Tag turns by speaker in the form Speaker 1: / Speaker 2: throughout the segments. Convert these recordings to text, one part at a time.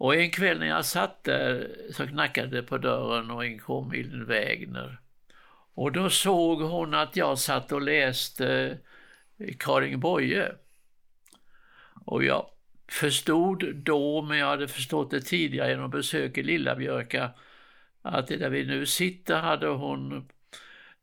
Speaker 1: Och en kväll när jag satt där så knackade det på dörren och in kom Hilding Wägner. Och då såg hon att jag satt och läste Karin Boye. Och jag förstod då, men jag hade förstått det tidigare genom besök i Lilla Björka, att där vi nu sitter hade hon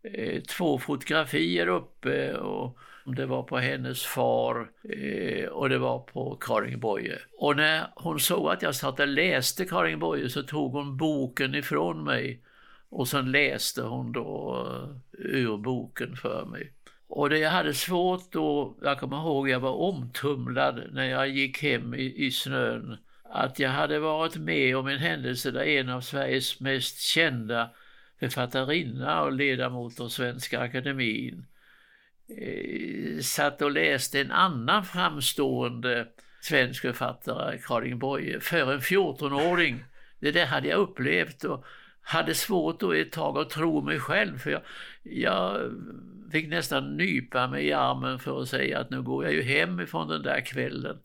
Speaker 1: eh, två fotografier uppe och det var på hennes far eh, och det var på Karin Boye. Och när hon såg att jag satt och läste Karin Boye så tog hon boken ifrån mig och sen läste hon då eh, ur boken för mig. Och det jag hade svårt då, jag kommer ihåg jag var omtumlad när jag gick hem i, i snön, att jag hade varit med om en händelse där en av Sveriges mest kända författarinna och ledamot av Svenska Akademin Eh, satt och läste en annan framstående svensk författare, Karin Boye, för en 14-åring. Det där hade jag upplevt och hade svårt då ett tag att tro mig själv för jag, jag fick nästan nypa mig i armen för att säga att nu går jag ju hem ifrån den där kvällen.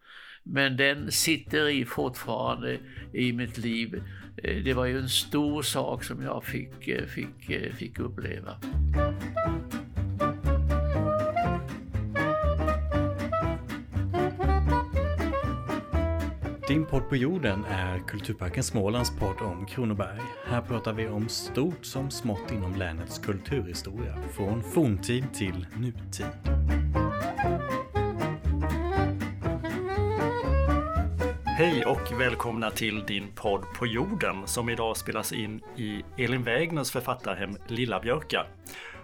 Speaker 1: Men den sitter i fortfarande i mitt liv. Eh, det var ju en stor sak som jag fick, eh, fick, fick uppleva.
Speaker 2: Din podd på jorden är Kulturparken Smålands podd om Kronoberg. Här pratar vi om stort som smått inom länets kulturhistoria, från forntid till nutid.
Speaker 3: Hej och välkomna till din podd på jorden som idag spelas in i Elin Wägners författarhem Lilla Björka.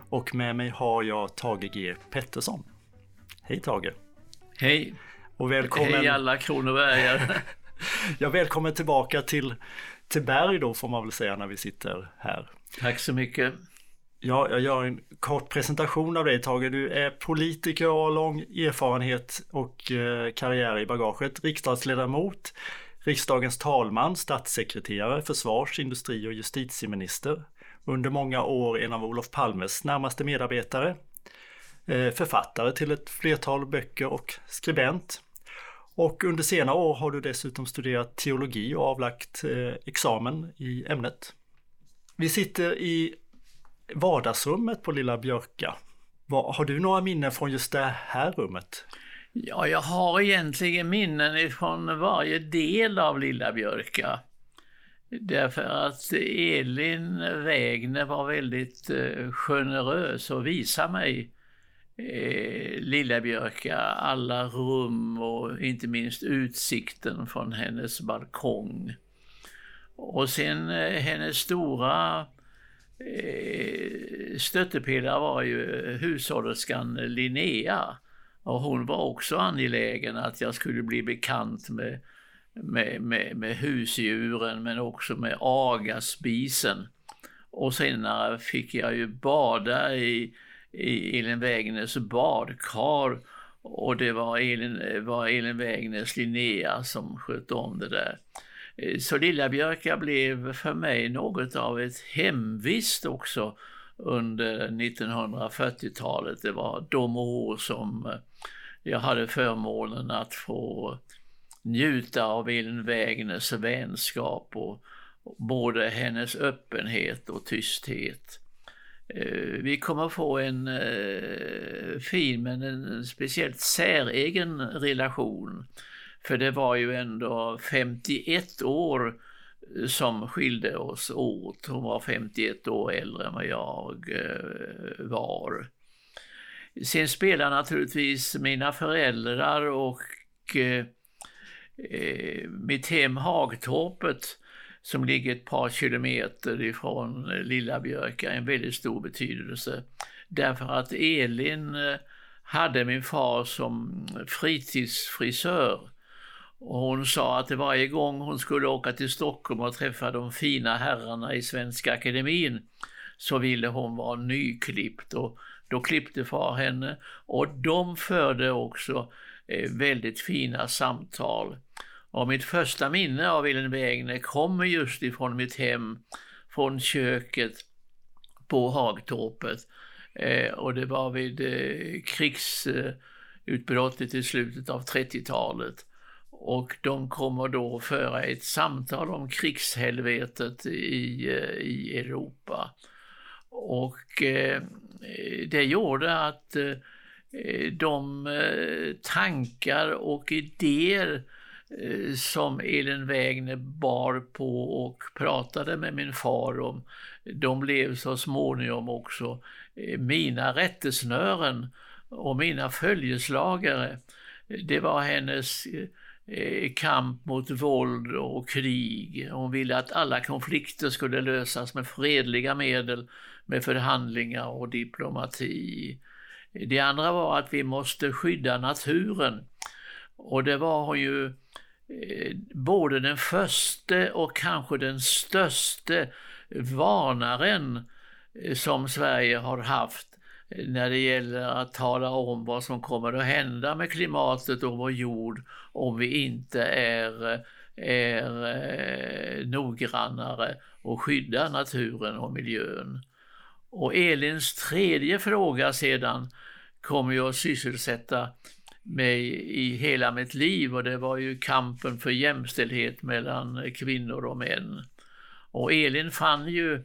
Speaker 3: Och med mig har jag Tage G Pettersson. Hej Tage!
Speaker 1: Hej!
Speaker 3: Och välkommen...
Speaker 1: Hej alla kronobergare!
Speaker 3: ja, välkommen tillbaka till, till Berg då får man väl säga när vi sitter här.
Speaker 1: Tack så mycket!
Speaker 3: Ja, jag gör en kort presentation av dig Tage. Du är politiker och har lång erfarenhet och eh, karriär i bagaget. Riksdagsledamot, riksdagens talman, statssekreterare, försvars-, industri och justitieminister. Under många år en av Olof Palmes närmaste medarbetare. Eh, författare till ett flertal böcker och skribent. Och under senare år har du dessutom studerat teologi och avlagt eh, examen i ämnet. Vi sitter i vardagsrummet på Lilla Björka. Har du några minnen från just det här rummet?
Speaker 1: Ja, jag har egentligen minnen från varje del av Lilla Björka. Därför att Elin Wägner var väldigt eh, generös och visade mig eh, Lilla Björka, alla rum och inte minst utsikten från hennes balkong. Och sen eh, hennes stora eh, stöttepelare var ju hushållerskan Linnea. Och hon var också angelägen att jag skulle bli bekant med, med, med, med husdjuren men också med agaspisen. Och senare fick jag ju bada i i Elin Wägners badkar och det var Elin, var Elin Wägners Linnea som skötte om det där. Eh, så Lilla Björka blev för mig något av ett hemvist också under 1940-talet. Det var de år som eh, jag hade förmånen att få njuta av Elin Wägners vänskap och både hennes öppenhet och tysthet. Eh, vi kommer få en eh, fin men en speciellt säregen relation. För det var ju ändå 51 år eh, som skilde oss åt. Hon var 51 år äldre än vad jag eh, var. Sen spelar naturligtvis mina föräldrar och eh, mitt hem Hagtorpet som ligger ett par kilometer ifrån eh, Lilla Björka en väldigt stor betydelse. Därför att Elin eh, hade min far som eh, fritidsfrisör. Och hon sa att varje gång hon skulle åka till Stockholm och träffa de fina herrarna i Svenska Akademin så ville hon vara nyklippt och då klippte far henne och de förde också väldigt fina samtal. Och mitt första minne av Elin Wägner kommer just ifrån mitt hem, från köket på Hagtorpet. Eh, och det var vid eh, krigsutbrottet i slutet av 30-talet. och de kommer då föra ett samtal om krigshelvetet i, eh, i Europa. Och eh, det gjorde att eh, de eh, tankar och idéer eh, Eh, som Elin Wägner bar på och pratade med min far om, de blev så småningom också eh, mina rättesnören och mina följeslagare. Det var hennes eh, kamp mot våld och krig. Hon ville att alla konflikter skulle lösas med fredliga medel, med förhandlingar och diplomati. Det andra var att vi måste skydda naturen. Och det var hon ju Eh, både den första och kanske den största varnaren eh, som Sverige har haft eh, när det gäller att tala om vad som kommer att hända med klimatet och vår jord om vi inte är, är noggrannare och skyddar naturen och miljön. Och Elins tredje fråga sedan kommer ju att sysselsätta mig i hela mitt liv och det var ju kampen för jämställdhet mellan kvinnor och män. Och Elin fann ju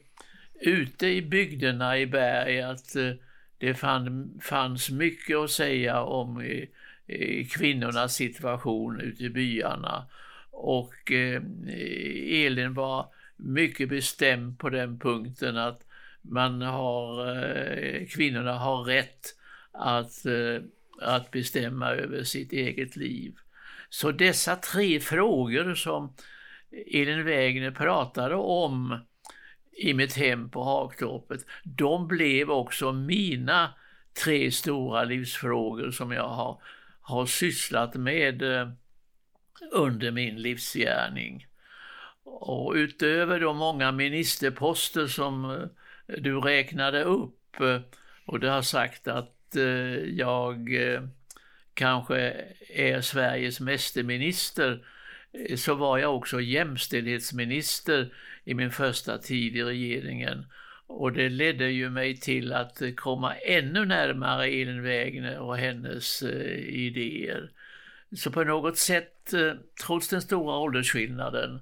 Speaker 1: ute i bygderna i Berg att eh, det det fanns mycket att säga om eh, eh, kvinnornas situation ute i byarna. Och eh, Elin var mycket bestämd på den punkten att man har, eh, kvinnorna har rätt att, eh, att bestämma över sitt eget liv. Så dessa tre frågor som Elin Wägner pratade om i mitt hem på Hagtorpet, de blev också mina tre stora livsfrågor som jag har, har sysslat med eh, under min livsgärning. Och utöver de många ministerposter som eh, du räknade upp eh, och du har sagt att Eh, jag eh, kanske är Sveriges mästerminister eh, så var jag också jämställdhetsminister i min första tid i regeringen. Och det ledde ju mig till att komma ännu närmare Elin Wägner och hennes eh, idéer. Så på något sätt, trots den stora åldersskillnaden,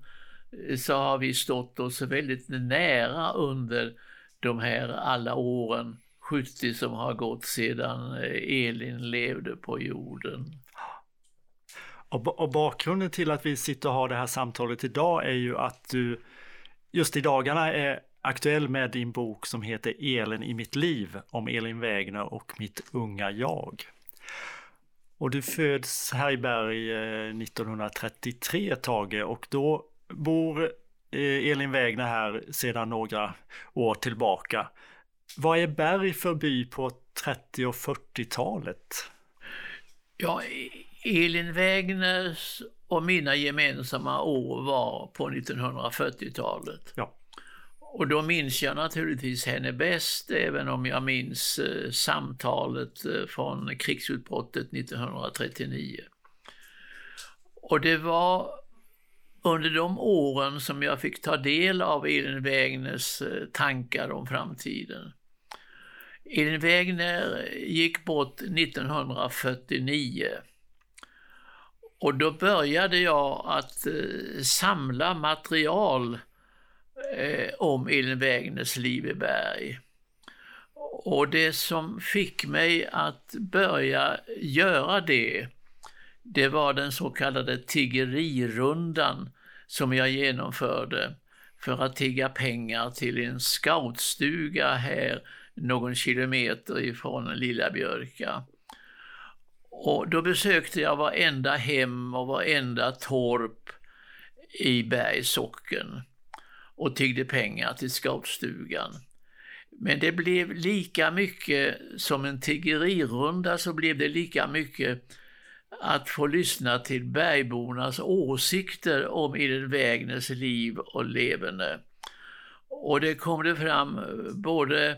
Speaker 1: så har vi stått oss väldigt nära under de här alla åren 70 som har gått sedan eh, Elin levde på jorden.
Speaker 3: Och, och bakgrunden till att vi sitter och har det här samtalet idag är ju att du just i dagarna är aktuell med din bok som heter Elin i mitt liv om Elin Wägner och mitt unga jag. Och du föds här i Berg eh, 1933 Tage och då bor eh, Elin Wägner här sedan några år tillbaka. Vad är Berg för by på 30 och 40-talet?
Speaker 1: Ja, Elin Wägners och mina gemensamma år var på 1940-talet.
Speaker 3: Ja.
Speaker 1: Och då minns jag naturligtvis henne bäst, även om jag minns eh, samtalet eh, från krigsutbrottet 1939. Och det var under de åren som jag fick ta del av Elin Wägners eh, tankar om framtiden. Elin Wägner gick bort 1949 och då började jag att eh, samla material eh, om Elin Wägners liv i Berg. Och det som fick mig att börja göra det, det var den så kallade tiggerirundan som jag genomförde för att tigga pengar till en scoutstuga här någon kilometer ifrån Lilla Björka. Och då besökte jag varenda hem och varenda torp i Bergsocken och tiggde pengar till scoutstugan. Men det blev lika mycket som en tiggerirunda så blev det lika mycket att få lyssna till bergbornas åsikter om Edith Wägners liv och leverne. Och det kom det fram både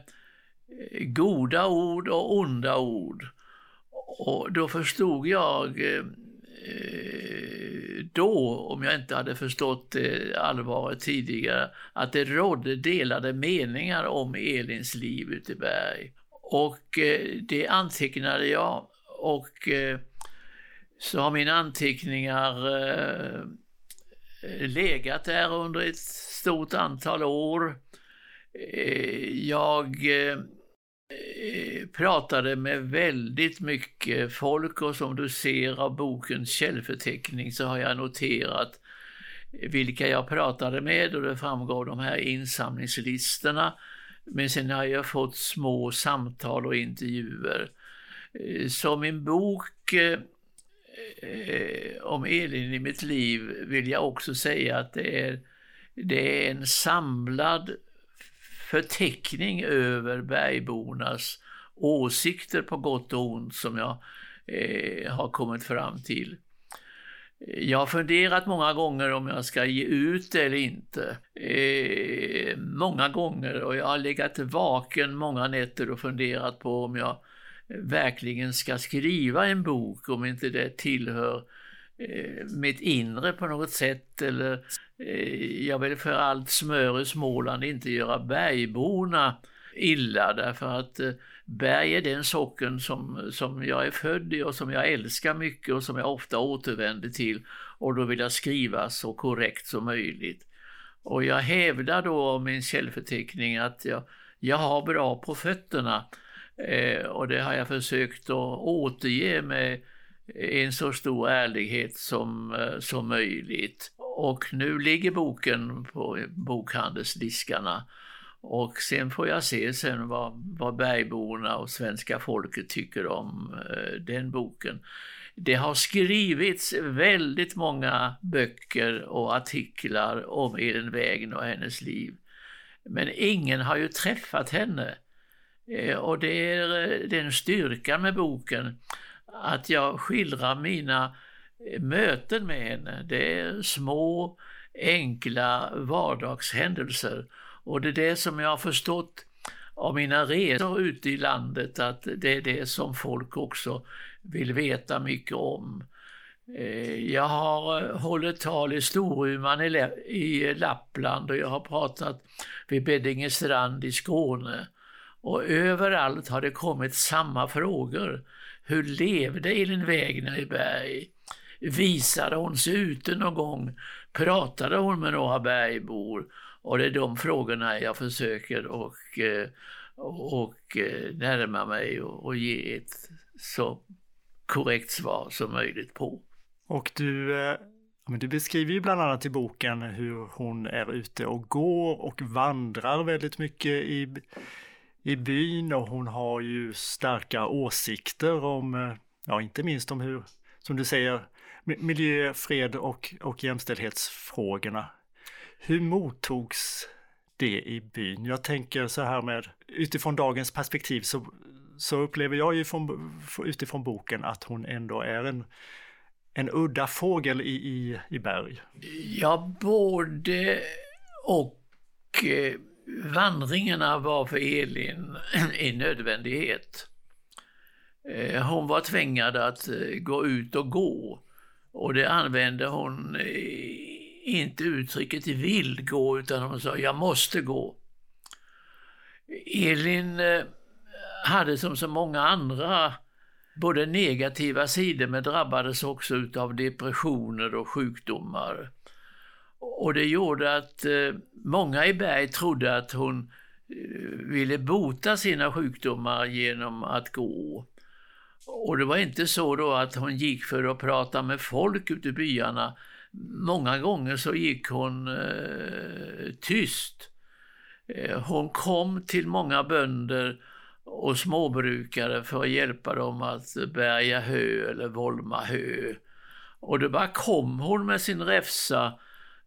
Speaker 1: goda ord och onda ord. Och då förstod jag eh, då, om jag inte hade förstått eh, allvaret tidigare, att det rådde delade meningar om Elins liv ute i berg. Och eh, det antecknade jag och så har mina anteckningar legat där under ett stort antal år. Jag Eh, pratade med väldigt mycket folk och som du ser av bokens källförteckning så har jag noterat vilka jag pratade med och det framgår de här insamlingslistorna. Men sen har jag fått små samtal och intervjuer. Eh, så min bok eh, eh, om Elin i mitt liv vill jag också säga att det är, det är en samlad förteckning över bergbornas åsikter på gott och ont som jag eh, har kommit fram till. Eh, jag har funderat många gånger om jag ska ge ut det eller inte. Eh, många gånger och jag har legat vaken många nätter och funderat på om jag verkligen ska skriva en bok, om inte det tillhör eh, Eh, mitt inre på något sätt eller eh, jag vill för allt smör i Småland inte göra bergborna illa därför att eh, berg är den socken som, som jag är född i och som jag älskar mycket och som jag ofta återvänder till och då vill jag skriva så korrekt som möjligt. Och jag hävdar då om min källförteckning att jag, jag har bra på fötterna Eh, och det har jag försökt att återge med en så stor ärlighet som, eh, som möjligt. Och nu ligger boken på bokhandelsdiskarna och sen får jag se sen vad, vad bergborna och svenska folket tycker om eh, den boken. Det har skrivits väldigt många böcker och artiklar om Elin Wägner och hennes liv. Men ingen har ju träffat henne. Eh, och det är eh, den styrkan med boken, att jag skildrar mina eh, möten med henne. Det är små, enkla vardagshändelser. Och det är det som jag har förstått av mina resor ute i landet, att det är det som folk också vill veta mycket om. Eh, jag har eh, hållit tal i Storuman i Lappland och jag har pratat vid Beddinge strand i Skåne. Och överallt har det kommit samma frågor. Hur levde Elin Wägner i Berg? Visade hon sig ute någon gång? Pratade hon med några bergbor? Och det är de frågorna jag försöker och, eh, och eh, närma mig och, och ge ett så korrekt svar som möjligt på.
Speaker 3: Och du, eh, du beskriver ju bland annat i boken hur hon är ute och går och vandrar väldigt mycket i i byn och hon har ju starka åsikter om, eh, ja inte minst om hur, som du säger, miljö, fred och, och jämställdhetsfrågorna. Hur mottogs det i byn? Jag tänker så här med, utifrån dagens perspektiv så, så upplever jag ju från, utifrån boken att hon ändå är en, en udda fågel i, i, i berg.
Speaker 1: Ja, både och. Eh, Vandringarna var för Elin en nödvändighet. Eh, hon var tvingad att eh, gå ut och gå och det använde hon eh, inte uttrycket vill gå utan hon sa jag måste gå. Elin hade som så många andra både negativa sidor men drabbades också av depressioner och sjukdomar. Och det gjorde att eh, många i Berg trodde att hon eh, ville bota sina sjukdomar genom att gå. Och det var inte så då att hon gick för att prata med folk ute i byarna. Många gånger så gick hon eh, tyst. Eh, hon kom till många bönder och småbrukare för att hjälpa dem att bärga hö eller volma hö. Och då bara kom hon med sin räfsa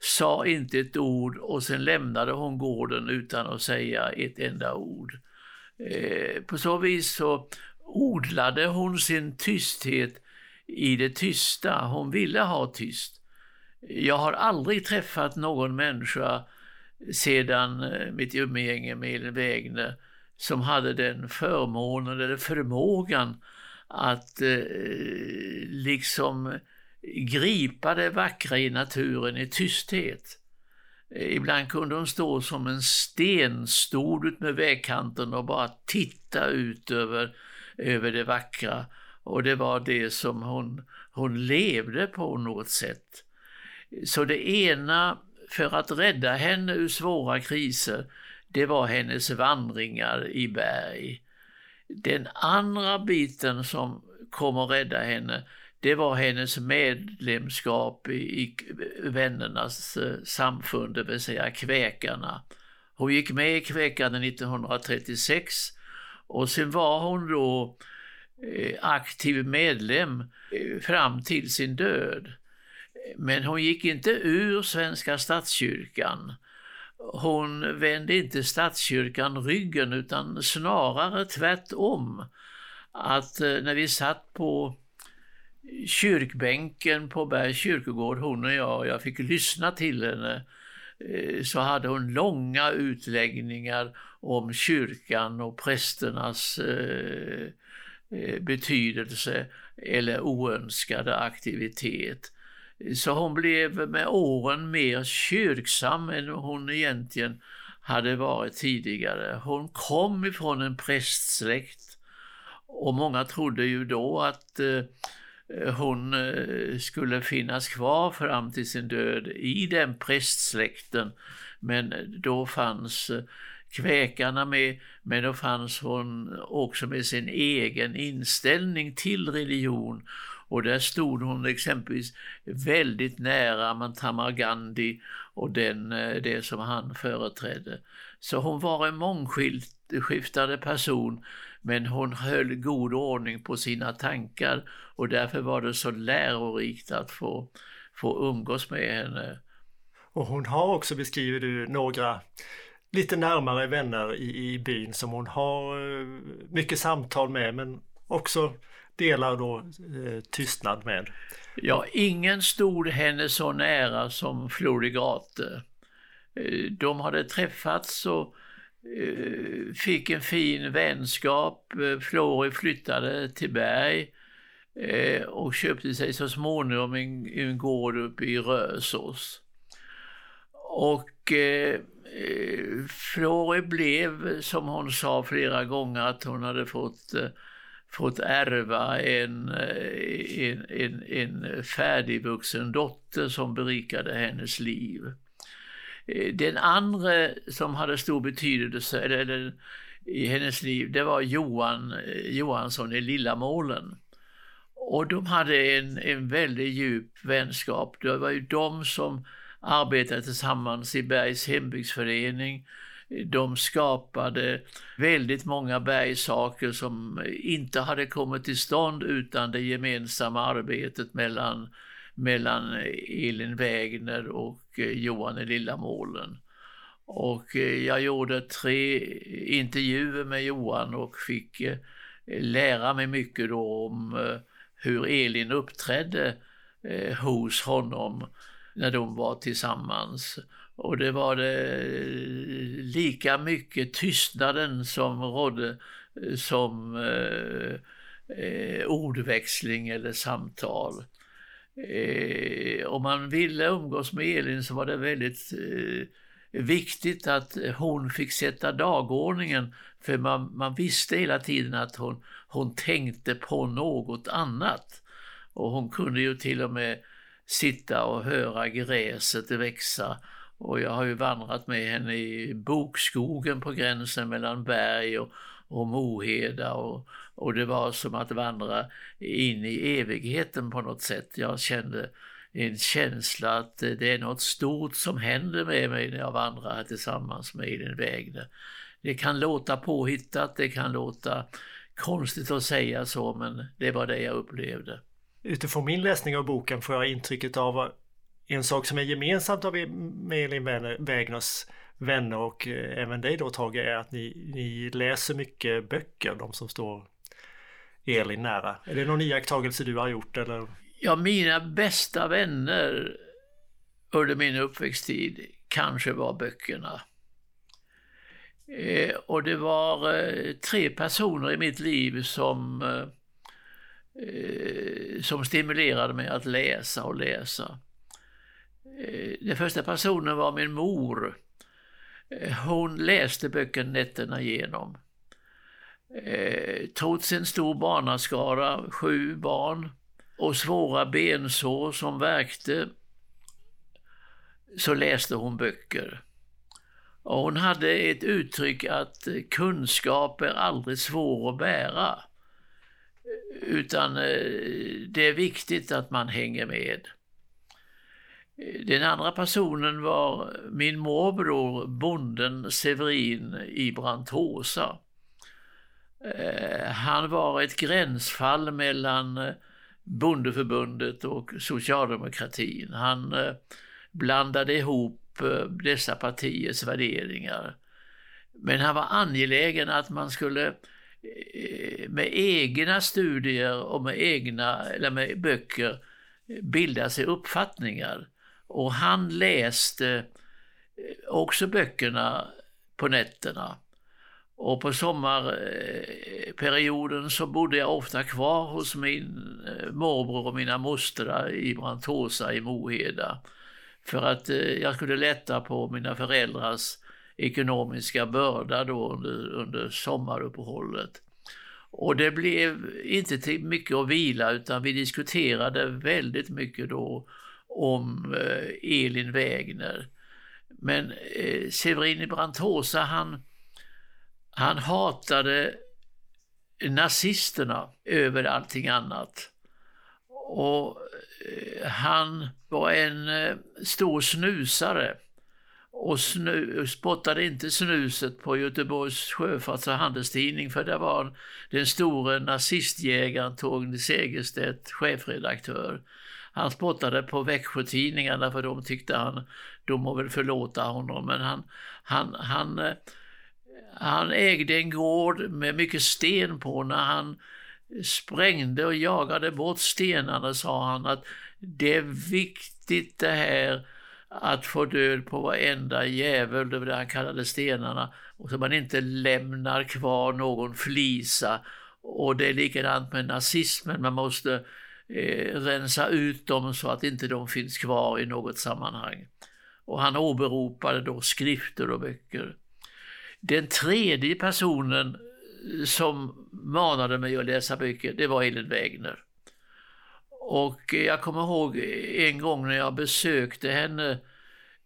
Speaker 1: sa inte ett ord och sen lämnade hon gården utan att säga ett enda ord. Eh, på så vis så odlade hon sin tysthet i det tysta. Hon ville ha tyst. Jag har aldrig träffat någon människa sedan eh, mitt umgänge med Elin Wägner som hade den förmånen eller förmågan att eh, liksom gripa det vackra i naturen i tysthet. Ibland kunde hon stå som en stenstod ut med vägkanten och bara titta ut över, över det vackra. och det var det som hon, hon levde på något sätt. Så det ena för att rädda henne ur svåra kriser, det var hennes vandringar i berg. Den andra biten som kom att rädda henne, det var hennes medlemskap i, i vännernas eh, samfund, det vill säga kväkarna. Hon gick med i kväkarna 1936 och sen var hon då eh, aktiv medlem eh, fram till sin död. Men hon gick inte ur Svenska statskyrkan. Hon vände inte statskyrkan ryggen utan snarare tvärtom. Att eh, när vi satt på kyrkbänken på Bergs kyrkogård, hon och jag, och jag fick lyssna till henne, eh, så hade hon långa utläggningar om kyrkan och prästernas eh, eh, betydelse eller oönskade aktivitet. Så hon blev med åren mer kyrksam än hon egentligen hade varit tidigare. Hon kom ifrån en prästsläkt och många trodde ju då att eh, Eh, hon eh, skulle finnas kvar fram till sin död i den prästsläkten. Men då fanns eh, kväkarna med, men då fanns hon också med sin egen inställning till religion och där stod hon exempelvis väldigt nära Mahatma Gandhi och den, det som han företrädde. Så hon var en mångskiftande person men hon höll god ordning på sina tankar och därför var det så lärorikt att få, få umgås med henne.
Speaker 3: Och hon har också, beskriver du, några lite närmare vänner i, i byn som hon har eh, mycket samtal med men också delar då eh, tystnad med.
Speaker 1: Ja, ingen stod henne så nära som Florigate. Eh, de hade träffats och Eh, fick en fin vänskap. Eh, Flori flyttade till Berg eh, och köpte sig så småningom en, en gård uppe i Rösås. Och eh, Flori blev, som hon sa flera gånger, att hon hade fått eh, fått ärva en, en, en, en färdigvuxen dotter som berikade hennes liv. Eh, den andra som hade stor betydelse eller, i hennes liv, det var Johan eh, Johansson i Lillamålen. Och de hade en, en väldigt djup vänskap. Det var ju de som arbetade tillsammans i Bergs hembygdsförening de skapade väldigt många bergsaker som inte hade kommit till stånd utan det gemensamma arbetet mellan, mellan Elin Wägner och Eh, Johan i Lillamålen. Och eh, jag gjorde tre intervjuer med Johan och fick eh, lära mig mycket då om hur Elin uppträdde hos honom när de var tillsammans. Och det var det lika mycket tystnaden som rådde som eh, ordväxling eller samtal. Eh, om man ville umgås med Elin så var det väldigt eh, viktigt att hon fick sätta dagordningen för man, man visste hela tiden att hon, hon tänkte på något annat. Och hon kunde ju till och med sitta och höra gräset växa och jag har ju vandrat med henne i bokskogen på gränsen mellan berg och, och Moheda och, och det var som att vandra in i evigheten på något sätt. Jag kände en känsla att det är något stort som händer med mig när jag vandrar här tillsammans med Elin Wägner. Det kan låta påhittat, det kan låta konstigt att säga så, men det var det jag upplevde.
Speaker 3: Utifrån min läsning av boken får jag intrycket av en sak som är gemensamt med Elin Wägners vänner och eh, även dig då Tage är att ni, ni läser mycket böcker, de som står Elin nära. Är det någon iakttagelse du har gjort eller?
Speaker 1: Ja, mina bästa vänner under min uppväxttid kanske var böckerna. Eh, och det var eh, tre personer i mitt liv som, eh, som stimulerade mig att läsa och läsa. Eh, den första personen var min mor. Eh, hon läste böcker nätterna igenom. Eh, trots en stor barnaskara, sju barn och svåra bensår som värkte, så läste hon böcker. Och hon hade ett uttryck att kunskap är aldrig svår att bära. Utan eh, det är viktigt att man hänger med. Den andra personen var min morbror, bonden Severin i Brantåsa. Eh, han var ett gränsfall mellan eh, bondeförbundet och socialdemokratin. Han eh, blandade ihop dessa partiers värderingar. Men han var angelägen att man skulle med egna studier och med egna, eller med böcker, bilda sig uppfattningar. Och han läste eh, också böckerna på nätterna. Och på sommarperioden så bodde jag ofta kvar hos min eh, morbror och mina mostrar i Brantåsa i Moheda för att eh, jag skulle lätta på mina föräldrars ekonomiska börda då under, under sommaruppehållet. Och det blev inte till mycket att vila utan vi diskuterade väldigt mycket då om eh, Elin Wägner. Men eh, Brantosa han, han hatade nazisterna över allting annat. Och Eh, han var en eh, stor snusare och snu, spottade inte snuset på Göteborgs sjöfarts och handelstidning för det var den store nazistjägaren Torgny Segerstedt chefredaktör. Han spottade på Växjötidningarna för de tyckte han, de må väl förlåta honom, men han, han, han, eh, han ägde en gård med mycket sten på när han sprängde och jagade bort stenarna sa han att det är viktigt det här att få död på varenda jävel, det var det han kallade stenarna, och så man inte lämnar kvar någon flisa. Och det är likadant med nazismen, man måste eh, rensa ut dem så att inte de finns kvar i något sammanhang. Och han åberopade då skrifter och böcker. Den tredje personen eh, som manade mig att läsa böcker, det var Elin Wägner. Och eh, jag kommer ihåg en gång när jag besökte henne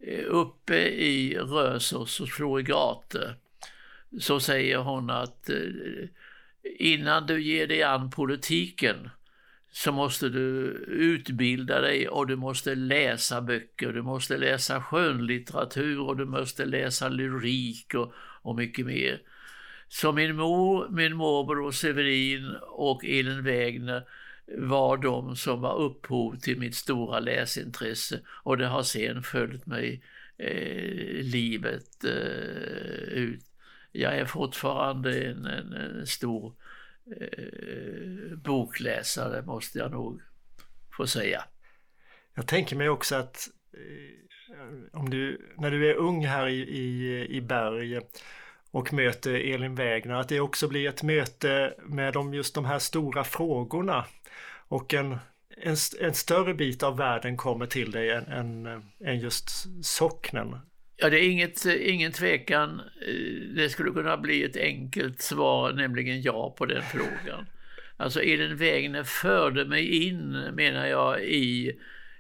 Speaker 1: eh, uppe i Rösås hos Florigate. Så säger hon att innan du ger dig an politiken så måste du utbilda dig och du måste läsa böcker, du måste läsa skönlitteratur och du måste läsa lyrik och, och mycket mer. Så min mor, min morbror Severin och Elin Wägner var de som var upphov till mitt stora läsintresse och det har sen följt mig eh, livet eh, ut. Jag är fortfarande en, en, en stor eh, bokläsare måste jag nog få säga.
Speaker 3: Jag tänker mig också att eh, om du, när du är ung här i, i, i Berg och möter Elin Wägner, att det också blir ett möte med de, just de här stora frågorna och en, en, en större bit av världen kommer till dig än, än, än just socknen.
Speaker 1: Ja, det är inget, ingen tvekan. Eh, det skulle kunna bli ett enkelt svar, nämligen ja på den frågan. Alltså Elin Wägner förde mig in, menar jag, i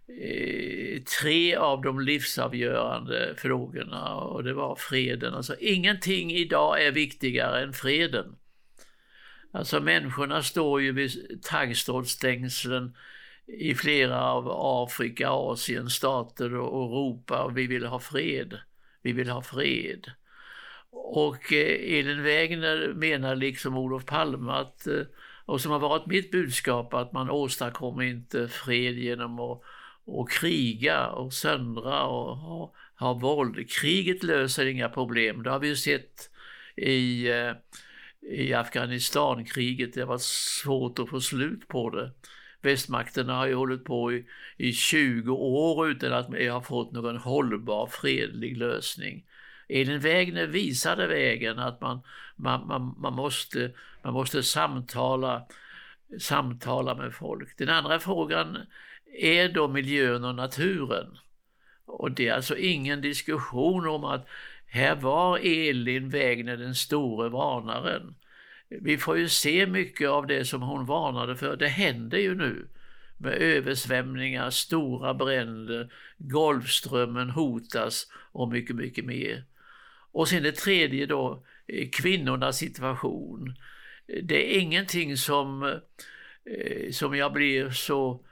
Speaker 1: eh, tre av de livsavgörande frågorna och det var freden. Alltså ingenting idag är viktigare än freden. Alltså människorna står ju vid taggstrålstängslen i flera av Afrika, Asien, stater och, och ropar vi vill ha fred. Vi vill ha fred. Och eh, Elin Wägner menar liksom Olof Palme att, eh, och som har varit mitt budskap, att man åstadkommer inte fred genom att och kriga och söndra och ha, ha våld. Kriget löser inga problem. Det har vi ju sett i eh, i Afghanistankriget. Det har varit svårt att få slut på det. Västmakterna har ju hållit på i, i 20 år utan att vi har fått någon hållbar fredlig lösning. Elin Wägner visade vägen att man, man, man, man, måste, man måste samtala, samtala med folk. Den andra frågan är då miljön och naturen. Och det är alltså ingen diskussion om att här var Elin Wägner den store varnaren vi får ju se mycket av det som hon varnade för. Det händer ju nu med översvämningar, stora bränder, Golfströmmen hotas och mycket, mycket mer. Och sen det tredje då, eh, kvinnornas situation. Det är ingenting som, eh, som jag blir så,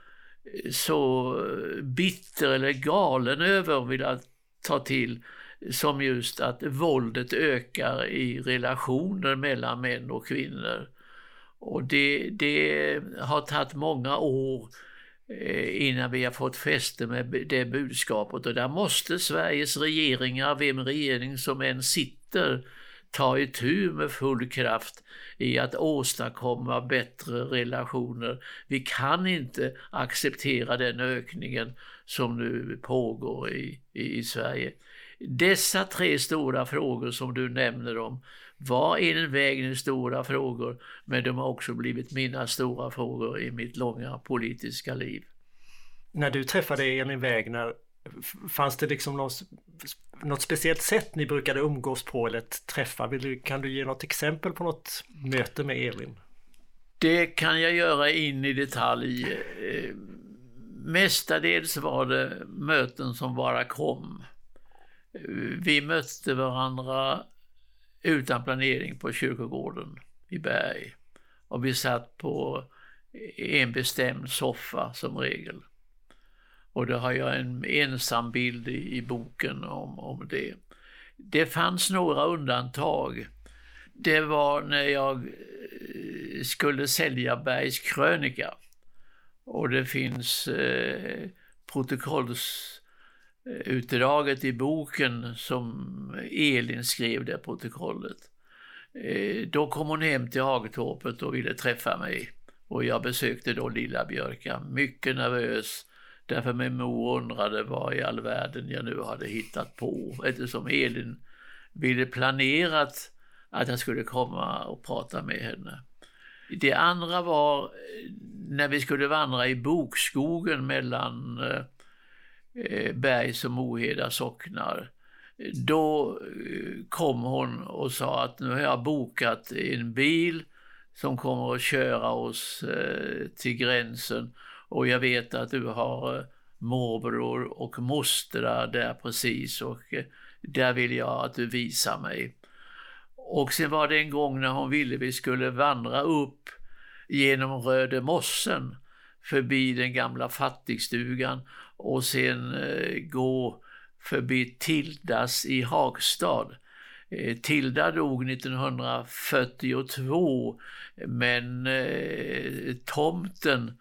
Speaker 1: så bitter eller galen över, vill jag ta till, som just att våldet ökar i relationer mellan män och kvinnor. Och det, det har tagit många år eh, innan vi har fått fäste med det budskapet och där måste Sveriges regeringar, vem regering som än sitter, ta itu med full kraft i att åstadkomma bättre relationer. Vi kan inte acceptera den ökningen som nu pågår i, i, i Sverige. Dessa tre stora frågor som du nämner om var en vägen stora frågor, men de har också blivit mina stora frågor i mitt långa politiska liv.
Speaker 3: När du träffade Elin Wägner, fanns det liksom något, något speciellt sätt ni brukade umgås på eller träffa? Kan du ge något exempel på något möte med Elin?
Speaker 1: Det kan jag göra in i detalj. Eh, mestadels var det möten som bara kom. Vi mötte varandra utan planering på kyrkogården i Berg. Och vi satt på en bestämd soffa som regel. Och då har jag en ensam bild i, i boken om, om det. Det fanns några undantag. Det var när jag eh, skulle sälja Bergs krönika. Och det finns eh, protokolls utdraget i boken som Elin skrev det protokollet. Eh, då kom hon hem till Hagtorpet och ville träffa mig. Och jag besökte då Lilla Björka, mycket nervös. Därför min mor undrade vad i all världen jag nu hade hittat på. Eftersom Elin ville planerat att jag skulle komma och prata med henne. Det andra var eh, när vi skulle vandra i bokskogen mellan eh, Eh, bergs och Moheda socknar. Då eh, kom hon och sa att nu har jag bokat en bil som kommer att köra oss eh, till gränsen och jag vet att du har morbror och mostrar där precis och där vill jag att du visar mig. Och sen var det en gång när hon ville vi skulle vandra upp genom Röde mossen förbi den gamla fattigstugan och sen eh, gå förbi Tildas i Hagstad. Eh, Tilda dog 1942 men eh, tomten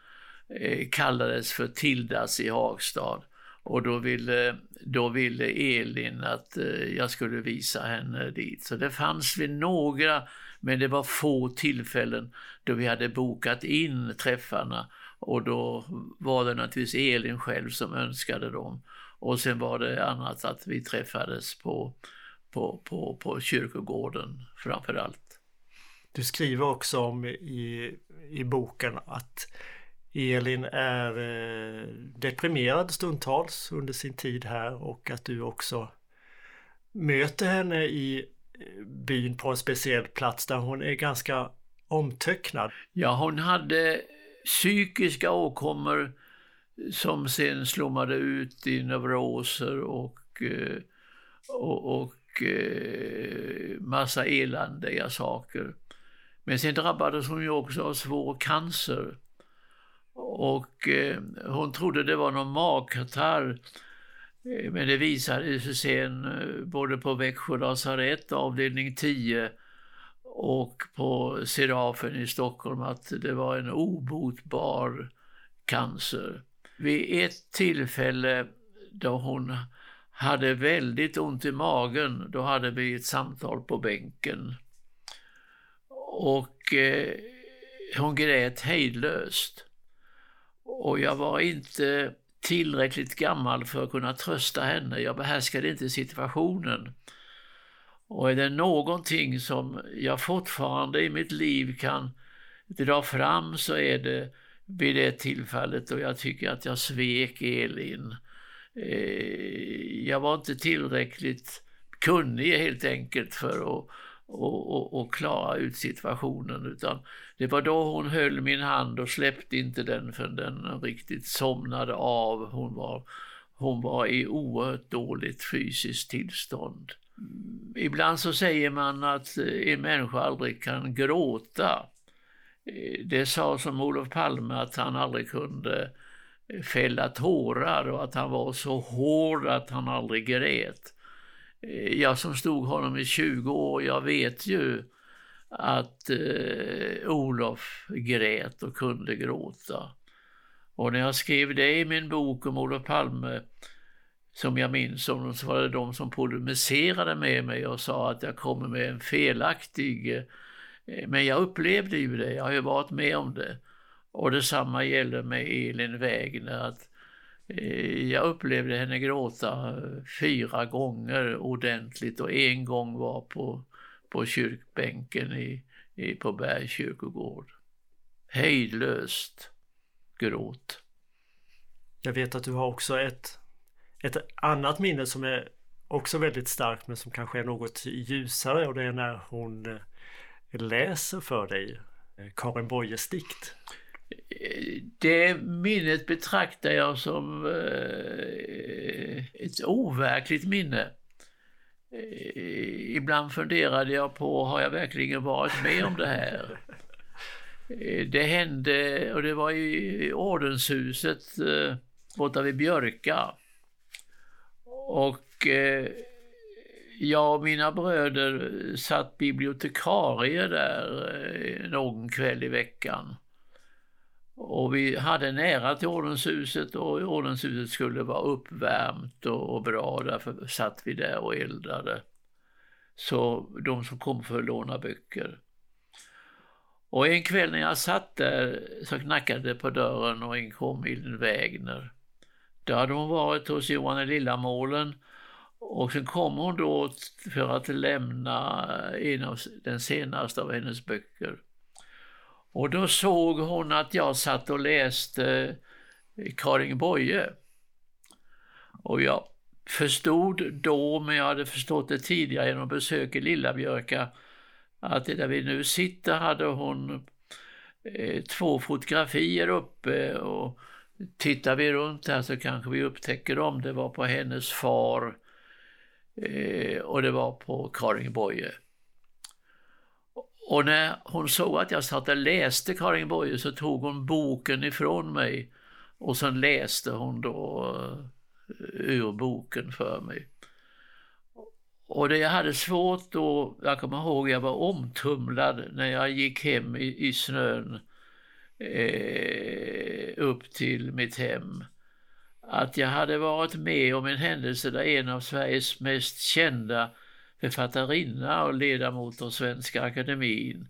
Speaker 1: eh, kallades för Tildas i Hagstad. Och då ville, då ville Elin att eh, jag skulle visa henne dit. Så det fanns vid några, men det var få tillfällen då vi hade bokat in träffarna och då var det naturligtvis Elin själv som önskade dem. Och sen var det annat att vi träffades på, på, på, på kyrkogården framför allt.
Speaker 3: Du skriver också om i, i boken att Elin är eh, deprimerad stundtals under sin tid här och att du också möter henne i eh, byn på en speciell plats där hon är ganska omtöcknad.
Speaker 1: Ja, hon hade psykiska åkommor som sen slommade ut i neuroser och, eh, och, och eh, massa eländiga saker. Men sen drabbades hon ju också av svår cancer. Och eh, hon trodde det var någon magkatarr. Men det visade sig sen både på Växjö lasarett avdelning 10 och på Serafen i Stockholm att det var en obotbar cancer. Vid ett tillfälle då hon hade väldigt ont i magen, då hade vi ett samtal på bänken. Och eh, hon grät hejdlöst. Och jag var inte tillräckligt gammal för att kunna trösta henne. Jag behärskade inte situationen. Och är det någonting som jag fortfarande i mitt liv kan dra fram så är det vid det tillfället då jag tycker att jag svek Elin. Eh, jag var inte tillräckligt kunnig helt enkelt för att, och, och, och klara ut situationen utan det var då hon höll min hand och släppte inte den för den riktigt somnade av. Hon var, hon var i oerhört dåligt fysiskt tillstånd. Ibland så säger man att eh, en människa aldrig kan gråta. Eh, det sa som Olof Palme att han aldrig kunde eh, fälla tårar och att han var så hård att han aldrig grät. Jag som stod honom i 20 år, jag vet ju att eh, Olof grät och kunde gråta. Och när jag skrev det i min bok om Olof Palme, som jag minns om, så var det de som polemiserade med mig och sa att jag kommer med en felaktig... Eh, men jag upplevde ju det, jag har ju varit med om det. Och detsamma gäller med Elin Wägner, att eh, jag upplevde henne gråta fyra gånger ordentligt och en gång var på, på kyrkbänken i, i, på Bergs kyrkogård. Hejdlöst gråt.
Speaker 3: Jag vet att du har också ett, ett annat minne som är också väldigt starkt men som kanske är något ljusare och det är när hon eh, läser för dig eh, Karin Boyes dikt.
Speaker 1: Eh, det minnet betraktar jag som ett overkligt minne. Ibland funderade jag på, har jag verkligen varit med om det här? Det hände, och det var i ordenshuset borta vid Björka. Och eh, jag och mina bröder satt bibliotekarier där eh, någon kväll i veckan. Och vi hade nära till ordenshuset och ordenshuset skulle vara uppvärmt och, och bra. Därför satt vi där och eldade. Så de som kom för att låna böcker. Och en kväll när jag satt där så knackade det på dörren och in kom Elin Wägner. Då hade hon varit hos Johan i Lillamålen och sen kom hon då för att lämna eh, en av den senaste av hennes böcker. Och då såg hon att jag satt och läste eh, Karin Boye. Och jag förstod då, men jag hade förstått det tidigare genom besök i Lillabjörka, att där vi nu sitter hade hon eh, två fotografier uppe och tittar vi runt här så kanske vi upptäcker dem. Det var på hennes far eh, och det var på Karin Boye. Och när hon såg att jag satt och läste Karin Boye så tog hon boken ifrån mig och sen läste hon då eh, ur boken för mig. Och det jag hade svårt då, jag kommer ihåg jag var omtumlad när jag gick hem i, i snön eh, upp till mitt hem. Att jag hade varit med om en händelse där en av Sveriges mest kända författarinna och ledamot av Svenska Akademin,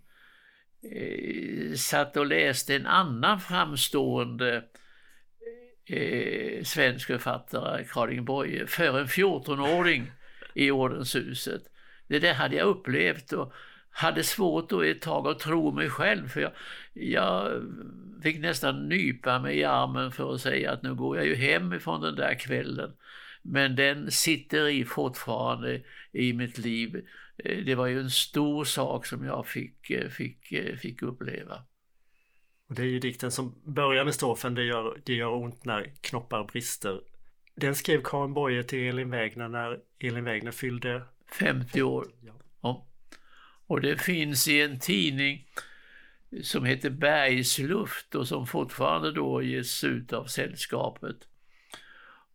Speaker 1: eh, satt och läste en annan framstående eh, svensk författare, Karin Boye, för en 14-åring i Ordenshuset. Det där hade jag upplevt och hade svårt då ett tag att tro mig själv för jag, jag fick nästan nypa mig i armen för att säga att nu går jag ju hem ifrån den där kvällen. Men den sitter i fortfarande i mitt liv. Eh, det var ju en stor sak som jag fick, eh, fick, eh, fick uppleva.
Speaker 3: Och det är ju dikten som börjar med strofen det gör, det gör ont när knoppar brister. Den skrev Karin Boye till Elin Wägner när Elin Wägner fyllde
Speaker 1: 50 år.
Speaker 3: Ja.
Speaker 1: Och det finns i en tidning som heter Bergsluft och som fortfarande då ges ut av sällskapet.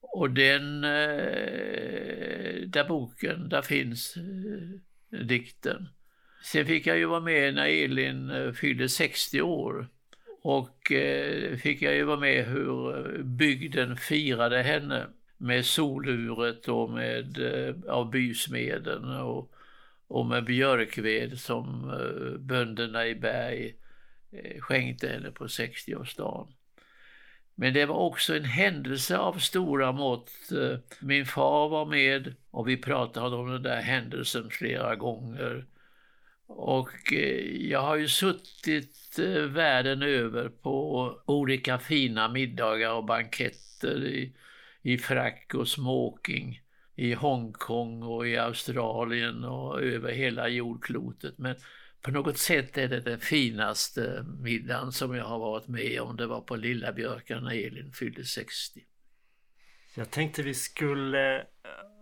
Speaker 1: Och den, eh, där boken, där finns eh, dikten. Sen fick jag ju vara med när Elin eh, fyllde 60 år. Och fick jag ju vara med hur bygden firade henne med soluret och med av bysmeden och, och med björkved som eh, bönderna i Berg eh, skänkte henne på 60-årsdagen. Men det var också en händelse av stora mått. Eh, min far var med och vi pratade om den där händelsen flera gånger. Och jag har ju suttit världen över på olika fina middagar och banketter i, i frack och smoking i Hongkong och i Australien och över hela jordklotet. Men på något sätt är det den finaste middagen som jag har varit med om. Det var på Lilla Björkan när Elin fyllde 60.
Speaker 3: Jag tänkte vi skulle,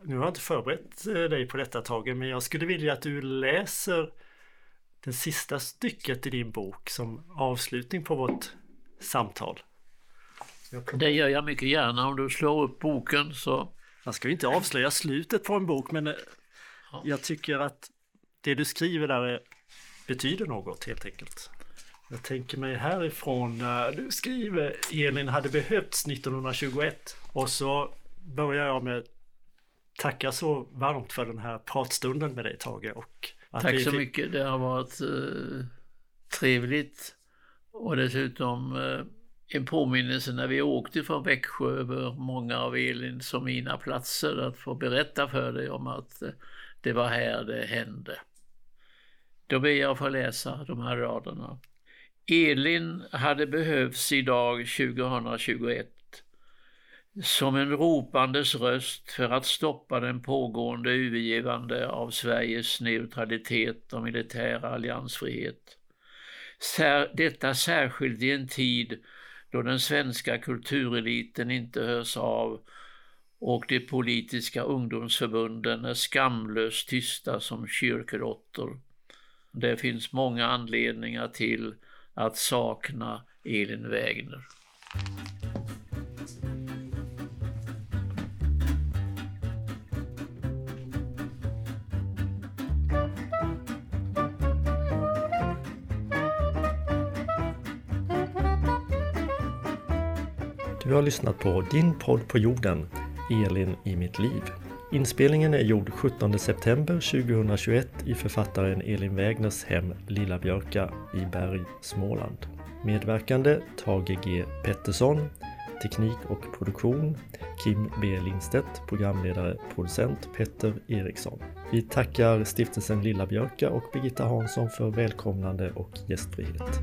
Speaker 3: nu har jag inte förberett eh, dig på detta Tage, men jag skulle vilja att du läser det sista stycket i din bok som avslutning på vårt samtal.
Speaker 1: Det gör jag mycket gärna om du slår upp boken så.
Speaker 3: Jag ska ju inte avslöja slutet på en bok men eh, jag tycker att det du skriver där är, betyder något helt enkelt. Jag tänker mig härifrån när du skriver Elin hade behövts 1921 och så börjar jag med tacka så varmt för den här pratstunden med dig Tage. Och
Speaker 1: Tack så mycket. Det har varit eh, trevligt och dessutom eh, en påminnelse när vi åkte från Växjö över många av Elins och mina platser att få berätta för dig om att eh, det var här det hände. Då ber jag att få läsa de här raderna. Elin hade behövts idag 2021 som en ropandes röst för att stoppa den pågående övergivande av Sveriges neutralitet och militära alliansfrihet. Detta särskilt i en tid då den svenska kultureliten inte hörs av och de politiska ungdomsförbunden är skamlöst tysta som kyrkråttor. Det finns många anledningar till att sakna Elin Wägner.
Speaker 4: Du har lyssnat på Din podd på jorden, Elin i mitt liv. Inspelningen är gjord 17 september 2021 i författaren Elin Wägners hem Lilla Björka i Berg, Småland. Medverkande Tage G Pettersson, Teknik och produktion Kim B Lindstedt, programledare, producent Petter Eriksson. Vi tackar stiftelsen Lilla Björka och Birgitta Hansson för välkomnande och gästfrihet.